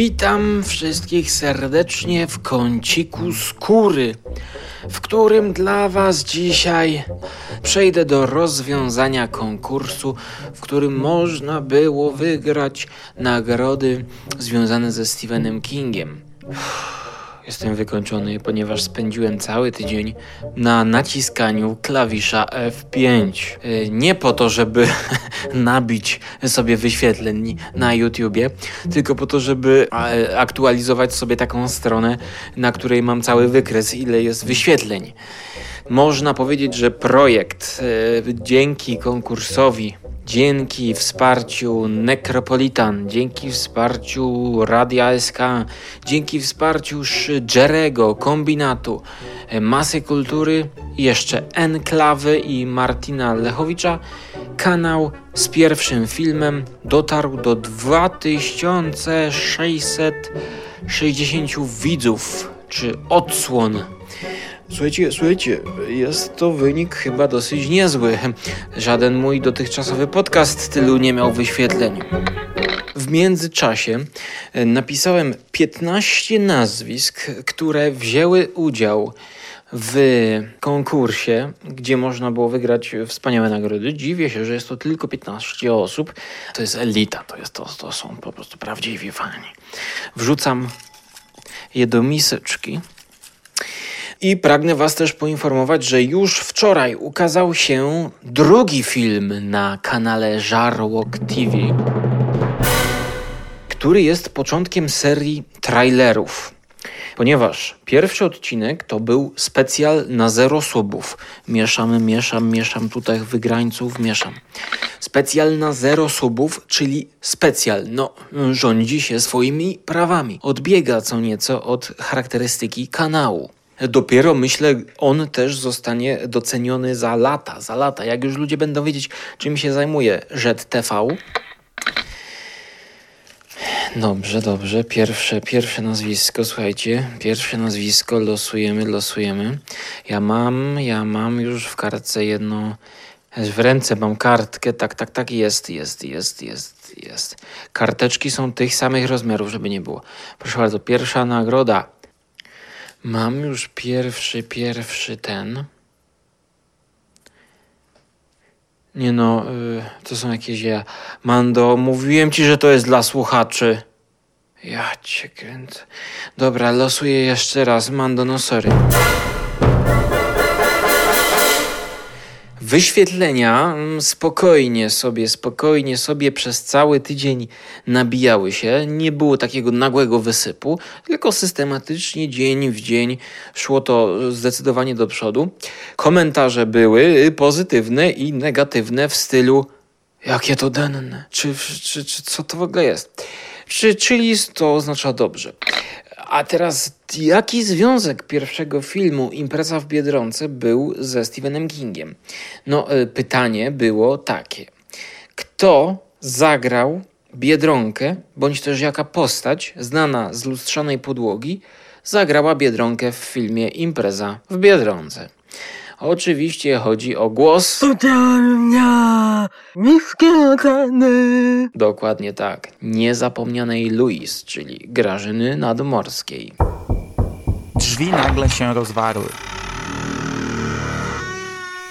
Witam wszystkich serdecznie w kąciku skóry, w którym dla Was dzisiaj przejdę do rozwiązania konkursu, w którym można było wygrać nagrody związane ze Stephenem Kingiem. Jestem wykończony, ponieważ spędziłem cały tydzień na naciskaniu klawisza F5. Y, nie po to, żeby nabić sobie wyświetleń na YouTubie, tylko po to, żeby aktualizować sobie taką stronę, na której mam cały wykres, ile jest wyświetleń. Można powiedzieć, że projekt y, dzięki konkursowi dzięki wsparciu Necropolitan, dzięki wsparciu Radia SK, dzięki wsparciu Jerego, Kombinatu, e, Masy Kultury, jeszcze Enklawy i Martina Lechowicza, kanał z pierwszym filmem dotarł do 2660 widzów czy odsłon. Słuchajcie, słuchajcie, jest to wynik chyba dosyć niezły. Żaden mój dotychczasowy podcast tylu nie miał wyświetleń. W międzyczasie e, napisałem 15 nazwisk, które wzięły udział w konkursie, gdzie można było wygrać wspaniałe nagrody. Dziwię się, że jest to tylko 15 osób. To jest elita, to, jest to, to są po prostu prawdziwi fani. Wrzucam je do miseczki. I pragnę Was też poinformować, że już wczoraj ukazał się drugi film na kanale Żarłok TV, który jest początkiem serii trailerów. Ponieważ pierwszy odcinek to był specjal na zero subów. Mieszam, mieszam, mieszam tutaj wygrańców, mieszam. Specjal na zero subów, czyli specjal, no, rządzi się swoimi prawami. Odbiega co nieco od charakterystyki kanału dopiero myślę, on też zostanie doceniony za lata, za lata. Jak już ludzie będą wiedzieć, czym się zajmuje TV. Dobrze, dobrze. Pierwsze, pierwsze nazwisko, słuchajcie. Pierwsze nazwisko losujemy, losujemy. Ja mam, ja mam już w kartce jedno. W ręce mam kartkę, tak, tak, tak, jest, jest, jest, jest, jest. Karteczki są tych samych rozmiarów, żeby nie było. Proszę bardzo, pierwsza nagroda. Mam już pierwszy, pierwszy ten. Nie no, yy, to są jakieś ja. Mando, mówiłem ci, że to jest dla słuchaczy. Ja cię kręcę. Dobra, losuję jeszcze raz. Mando, no sorry. Wyświetlenia mm, spokojnie sobie, spokojnie sobie przez cały tydzień nabijały się. Nie było takiego nagłego wysypu, tylko systematycznie dzień w dzień szło to zdecydowanie do przodu. Komentarze były pozytywne i negatywne w stylu jakie to denne, czy, czy, czy co to w ogóle jest. Czy, czyli to oznacza dobrze. A teraz, jaki związek pierwszego filmu Impreza w Biedronce był ze Stephenem Kingiem? No, e, pytanie było takie. Kto zagrał Biedronkę, bądź też jaka postać znana z lustrzanej podłogi zagrała Biedronkę w filmie Impreza w Biedronce? Oczywiście chodzi o głos. Dokładnie tak. Niezapomnianej Louis, czyli Grażyny Nadmorskiej. Drzwi nagle się rozwarły.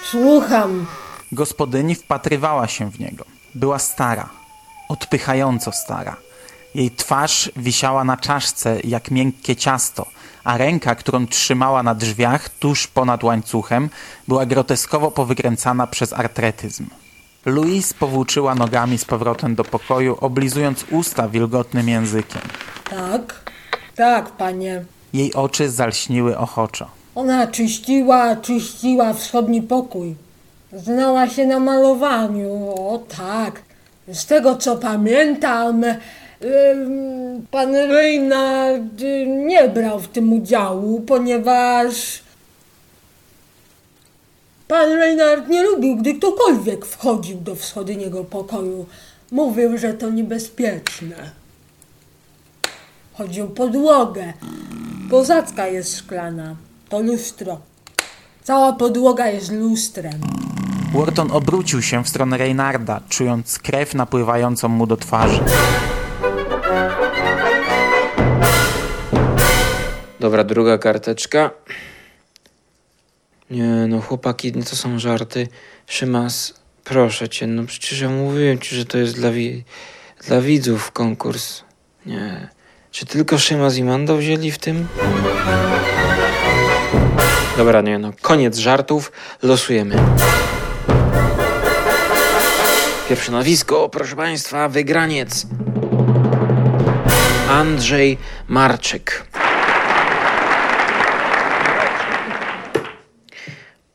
Słucham. Gospodyni wpatrywała się w niego. Była stara, odpychająco stara. Jej twarz wisiała na czaszce jak miękkie ciasto – a ręka, którą trzymała na drzwiach tuż ponad łańcuchem, była groteskowo powykręcana przez artretyzm. Louise powłóczyła nogami z powrotem do pokoju, oblizując usta wilgotnym językiem. Tak, tak, panie. Jej oczy zalśniły ochoczo. Ona czyściła, czyściła wschodni pokój. Znała się na malowaniu, o tak. Z tego co pamiętam, pan Reynard nie brał w tym udziału, ponieważ pan Reynard nie lubił, gdy ktokolwiek wchodził do wschodniego pokoju. Mówił, że to niebezpieczne. Chodził podłogę. Pozacka jest szklana. To lustro. Cała podłoga jest lustrem. Wharton obrócił się w stronę Reynarda, czując krew napływającą mu do twarzy. Dobra, druga karteczka. Nie, no chłopaki, to są żarty. Szymas, proszę cię, no przecież ja mówiłem ci, że to jest dla, wi- dla widzów konkurs. Nie. Czy tylko Szymas i Mando wzięli w tym? Dobra, nie no, koniec żartów, losujemy. Pierwsze nazwisko, proszę Państwa, wygraniec. Andrzej Marczyk.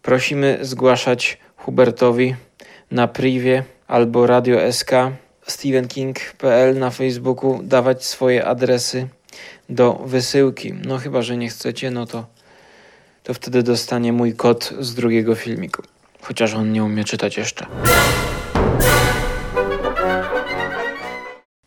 Prosimy zgłaszać Hubertowi na privie albo Radio SK, stevenking.pl na Facebooku, dawać swoje adresy do wysyłki. No chyba, że nie chcecie, no to, to wtedy dostanie mój kod z drugiego filmiku. Chociaż on nie umie czytać jeszcze.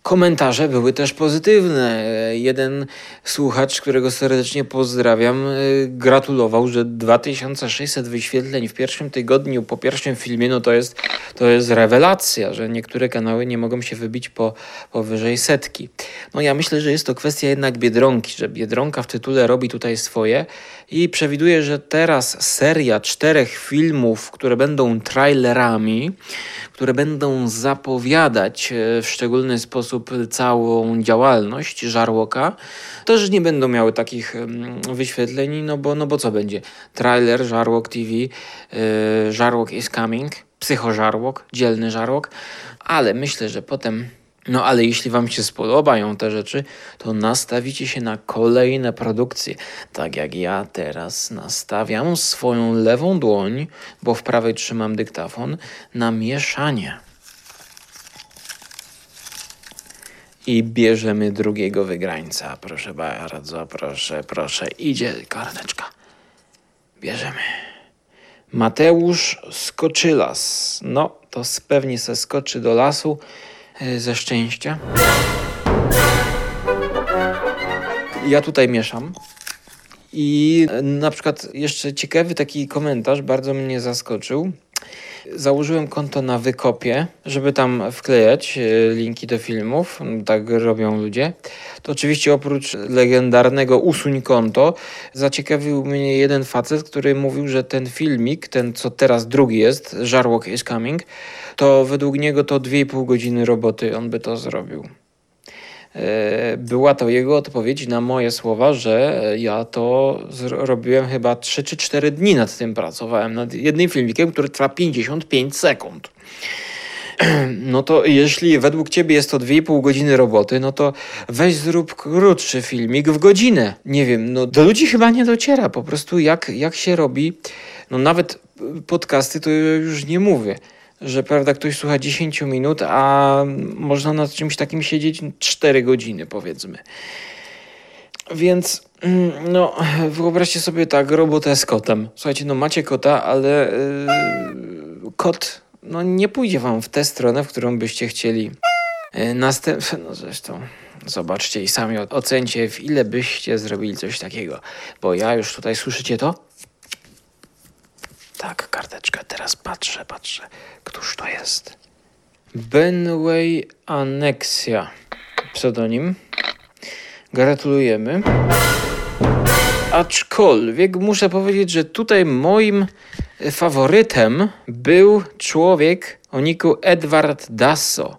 Komentarze były też pozytywne. Jeden słuchacz, którego serdecznie pozdrawiam, e, gratulował, że 2600 wyświetleń w pierwszym tygodniu po pierwszym filmie, no to jest, to jest rewelacja, że niektóre kanały nie mogą się wybić po powyżej setki. No ja myślę, że jest to kwestia jednak Biedronki, że Biedronka w tytule robi tutaj swoje i przewiduje, że teraz seria czterech filmów, które będą trailerami, które będą zapowiadać e, w szczególny sposób całą działalność Żarłoka, też nie będą miały takich wyświetleń, no bo, no bo co będzie? Trailer Żarłok TV, yy, Żarłok is coming, psychożarłok, dzielny żarłok, ale myślę, że potem no ale jeśli Wam się spodobają te rzeczy, to nastawicie się na kolejne produkcje. Tak jak ja teraz nastawiam swoją lewą dłoń, bo w prawej trzymam dyktafon, na mieszanie. I bierzemy drugiego wygrańca. Proszę bardzo, proszę, proszę. Idzie karteczka. Bierzemy. Mateusz Skoczylas. No, to pewnie se skoczy do lasu ze szczęścia. Ja tutaj mieszam. I e, na przykład jeszcze ciekawy taki komentarz bardzo mnie zaskoczył. Założyłem konto na Wykopie, żeby tam wklejać e, linki do filmów. Tak robią ludzie. To oczywiście oprócz legendarnego usuń konto, zaciekawił mnie jeden facet, który mówił, że ten filmik, ten co teraz drugi jest, Żarłok is coming, to według niego to 2,5 godziny roboty on by to zrobił. E, była to jego odpowiedź na moje słowa, że ja to robiłem chyba 3 czy 4 dni nad tym pracowałem, nad jednym filmikiem, który trwa 55 sekund. No to jeśli według ciebie jest to 2,5 godziny roboty, no to weź zrób krótszy filmik w godzinę. Nie wiem, no do ludzi chyba nie dociera po prostu jak, jak się robi. No nawet podcasty to już nie mówię że prawda, ktoś słucha 10 minut, a można nad czymś takim siedzieć 4 godziny, powiedzmy. Więc, mm, no, wyobraźcie sobie tak, robotę z kotem. Słuchajcie, no macie kota, ale yy, kot, no nie pójdzie wam w tę stronę, w którą byście chcieli. Yy, następne, no zresztą, zobaczcie i sami ocencie, w ile byście zrobili coś takiego. Bo ja już tutaj, słyszycie to? Tak, karteczka. Teraz patrzę, patrzę. Któż to jest? Benway Aneksja. Pseudonim. Gratulujemy. Aczkolwiek muszę powiedzieć, że tutaj moim faworytem był człowiek o niku Edward Dasso,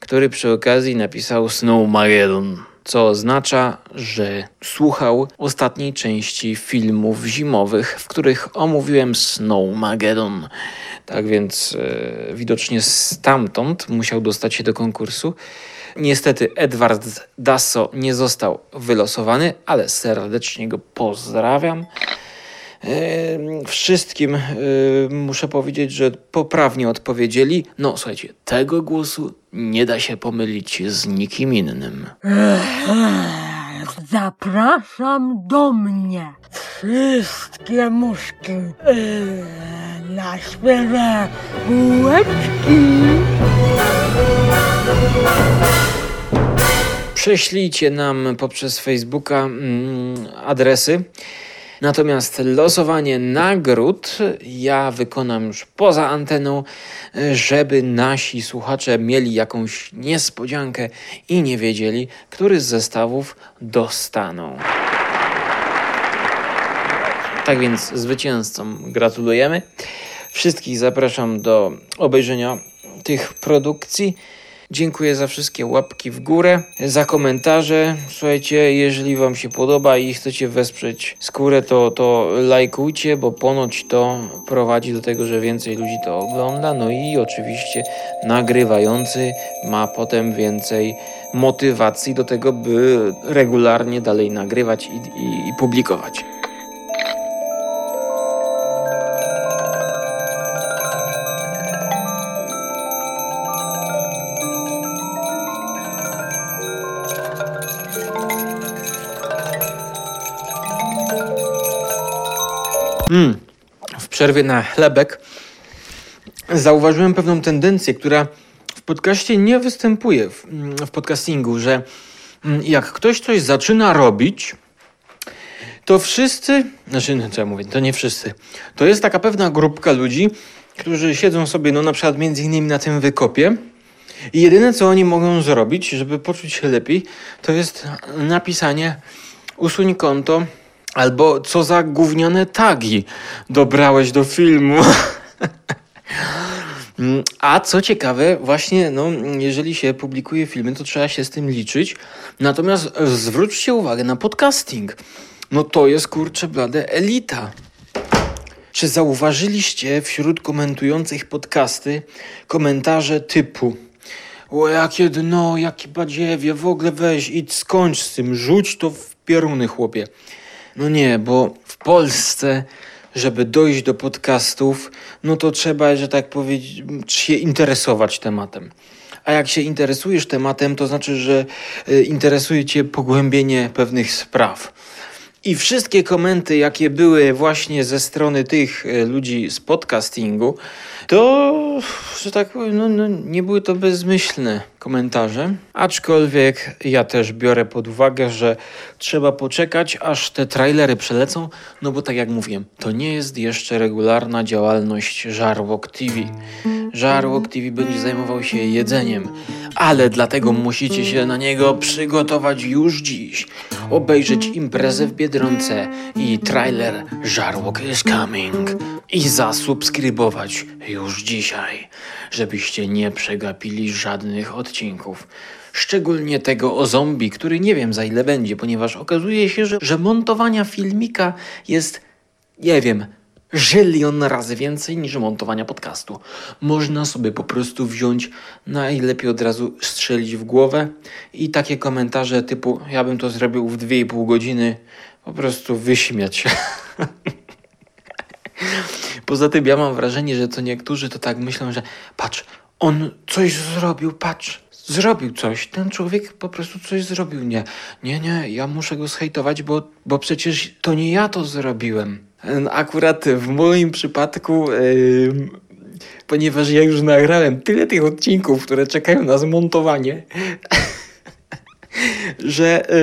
który przy okazji napisał Snowmageddon co oznacza, że słuchał ostatniej części filmów zimowych, w których omówiłem Snowmageddon. Tak więc e, widocznie stamtąd musiał dostać się do konkursu. Niestety Edward Dasso nie został wylosowany, ale serdecznie go pozdrawiam. Wszystkim muszę powiedzieć, że poprawnie odpowiedzieli. No słuchajcie, tego głosu nie da się pomylić z nikim innym. Zapraszam do mnie wszystkie muszki na świeże bułeczki. Prześlijcie nam poprzez Facebooka mm, adresy Natomiast losowanie nagród ja wykonam już poza anteną, żeby nasi słuchacze mieli jakąś niespodziankę i nie wiedzieli, który z zestawów dostaną. Tak więc zwycięzcom gratulujemy. Wszystkich zapraszam do obejrzenia tych produkcji. Dziękuję za wszystkie łapki w górę, za komentarze. Słuchajcie, jeżeli Wam się podoba i chcecie wesprzeć skórę, to, to lajkujcie, bo ponoć to prowadzi do tego, że więcej ludzi to ogląda. No i oczywiście nagrywający ma potem więcej motywacji do tego, by regularnie dalej nagrywać i, i, i publikować. Mm. W przerwie na chlebek zauważyłem pewną tendencję, która w podcaście nie występuje, w, w podcastingu, że mm, jak ktoś coś zaczyna robić, to wszyscy, znaczy, no co ja mówię, to nie wszyscy, to jest taka pewna grupka ludzi, którzy siedzą sobie, no na przykład między innymi na tym wykopie i jedyne, co oni mogą zrobić, żeby poczuć się lepiej, to jest napisanie usuń konto Albo co za gówniane tagi dobrałeś do filmu. A co ciekawe, właśnie, no, jeżeli się publikuje filmy, to trzeba się z tym liczyć. Natomiast zwróćcie uwagę na podcasting. No to jest kurczę blade elita. Czy zauważyliście wśród komentujących podcasty komentarze typu o jakie dno, jakie badziewie, w ogóle weź, idź skończ z tym, rzuć to w pieruny chłopie. No nie, bo w Polsce, żeby dojść do podcastów, no to trzeba, że tak powiedzieć, się interesować tematem. A jak się interesujesz tematem, to znaczy, że y, interesuje Cię pogłębienie pewnych spraw. I wszystkie komenty, jakie były właśnie ze strony tych y, ludzi z podcastingu, to, że tak powiem, no, no, nie były to bezmyślne komentarze. Aczkolwiek ja też biorę pod uwagę, że trzeba poczekać, aż te trailery przelecą, no bo tak jak mówiłem, to nie jest jeszcze regularna działalność Żarłok TV. Żarłok TV będzie zajmował się jedzeniem, ale dlatego musicie się na niego przygotować już dziś. Obejrzeć imprezę w Biedronce i trailer Żarłok is coming i zasubskrybować już dzisiaj, żebyście nie przegapili żadnych odcinków. Szczególnie tego o zombie, który nie wiem za ile będzie, ponieważ okazuje się, że, że montowania filmika jest, nie wiem, żylion razy więcej niż montowania podcastu. Można sobie po prostu wziąć, najlepiej od razu strzelić w głowę i takie komentarze typu ja bym to zrobił w 2,5 godziny po prostu wyśmiać. Poza tym ja mam wrażenie, że to niektórzy to tak myślą, że patrz, on coś zrobił, patrz, zrobił coś. Ten człowiek po prostu coś zrobił. Nie, nie, nie, ja muszę go zhejtować, bo, bo przecież to nie ja to zrobiłem. Akurat w moim przypadku, ponieważ ja już nagrałem tyle tych odcinków, które czekają na zmontowanie, że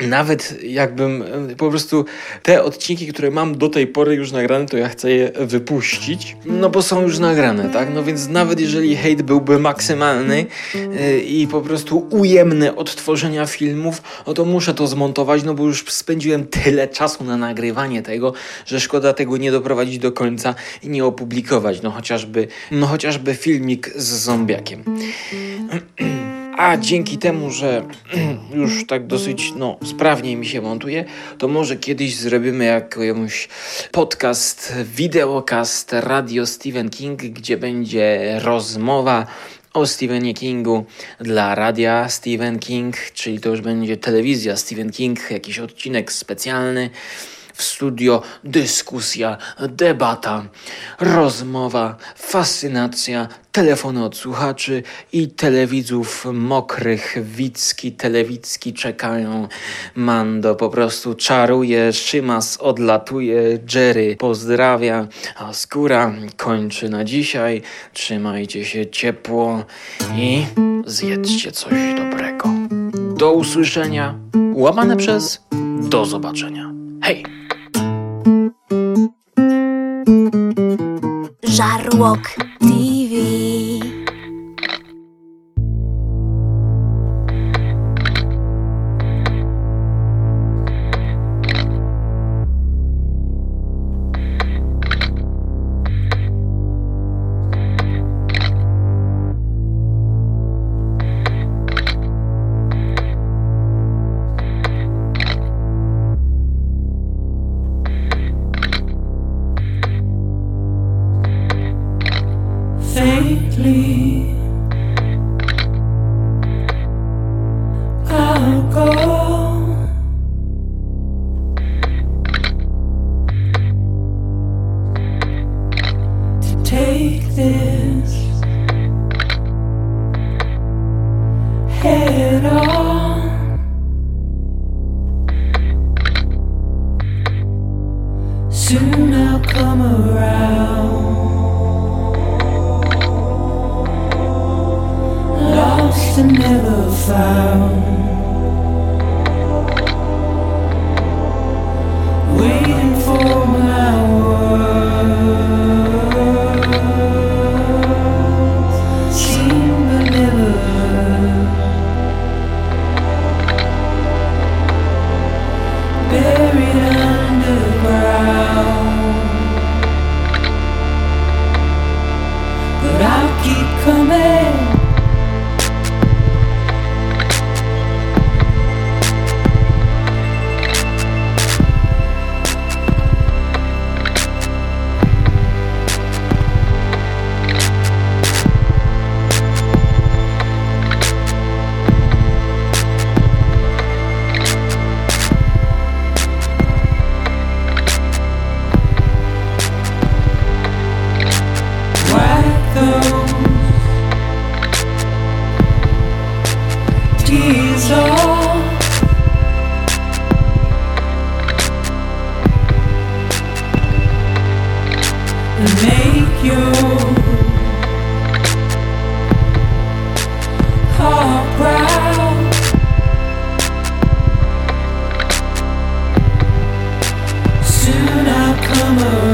y, nawet jakbym y, po prostu te odcinki, które mam do tej pory już nagrane, to ja chcę je wypuścić, no bo są już nagrane, tak? No więc nawet jeżeli hejt byłby maksymalny y, i po prostu ujemny od tworzenia filmów, no to muszę to zmontować, no bo już spędziłem tyle czasu na nagrywanie tego, że szkoda tego nie doprowadzić do końca i nie opublikować, no chociażby, no chociażby filmik z zombiakiem. A dzięki temu, że już tak dosyć no, sprawniej mi się montuje, to może kiedyś zrobimy jakąś podcast, wideokast Radio Stephen King, gdzie będzie rozmowa o Stephenie Kingu dla radia Stephen King, czyli to już będzie telewizja Stephen King, jakiś odcinek specjalny studio dyskusja, debata, rozmowa, fascynacja, telefony od słuchaczy i telewidzów mokrych. Wicki, telewicki czekają. Mando po prostu czaruje, Szymas odlatuje, Jerry pozdrawia, a Skóra kończy na dzisiaj. Trzymajcie się ciepło i zjedzcie coś dobrego. Do usłyszenia, łamane przez do zobaczenia. Hej! Żarłok faintly. summer.